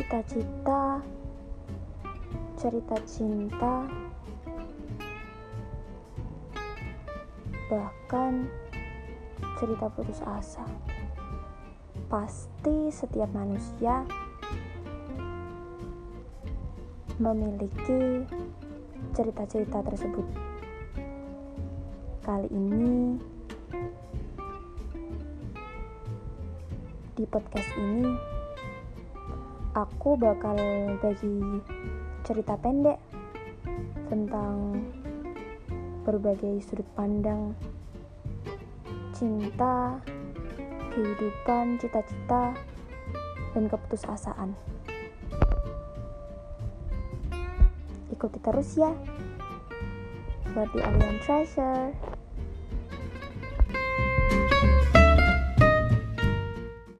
cita-cita, cerita cinta, bahkan cerita putus asa. Pasti setiap manusia memiliki cerita-cerita tersebut. Kali ini di podcast ini aku bakal bagi cerita pendek tentang berbagai sudut pandang cinta, kehidupan, cita-cita, dan keputusasaan. Ikuti terus ya buat di Alien Treasure.